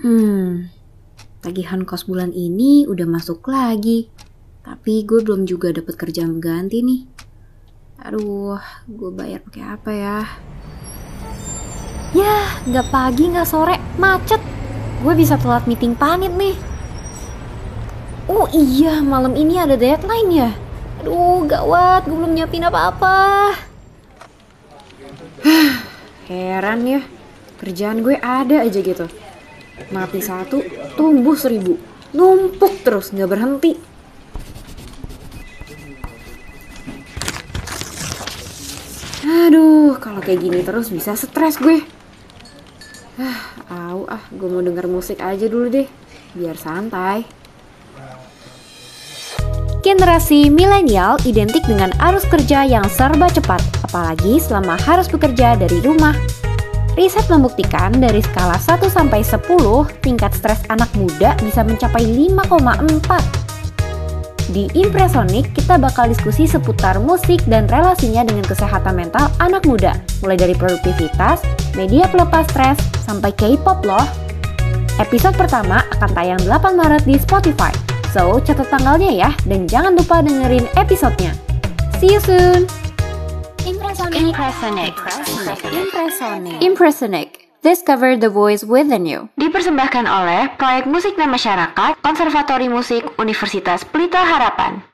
Hmm, tagihan kos bulan ini udah masuk lagi. Tapi gue belum juga dapat kerjaan ganti nih. Aduh, gue bayar pakai apa ya? Yah, nggak pagi nggak sore, macet. Gue bisa telat meeting panit nih. Oh iya, malam ini ada deadline ya. Aduh, gawat, gue belum nyiapin apa-apa. Heran ya, kerjaan gue ada aja gitu. Mati satu, tumbuh seribu. Numpuk terus, nggak berhenti. Aduh, kalau kayak gini terus bisa stres gue. Ah, au ah, gue mau denger musik aja dulu deh, biar santai. Generasi milenial identik dengan arus kerja yang serba cepat, apalagi selama harus bekerja dari rumah. Riset membuktikan dari skala 1 sampai 10, tingkat stres anak muda bisa mencapai 5,4. Di Impresonic, kita bakal diskusi seputar musik dan relasinya dengan kesehatan mental anak muda, mulai dari produktivitas, media pelepas stres, sampai K-pop loh. Episode pertama akan tayang 8 Maret di Spotify. So, catat tanggalnya ya, dan jangan lupa dengerin episodenya. See you soon! Impresonic. Impresonic. Impresonic. Discover the voice within you. Dipersembahkan oleh Proyek Musik dan Masyarakat Konservatori Musik Universitas Pelita Harapan.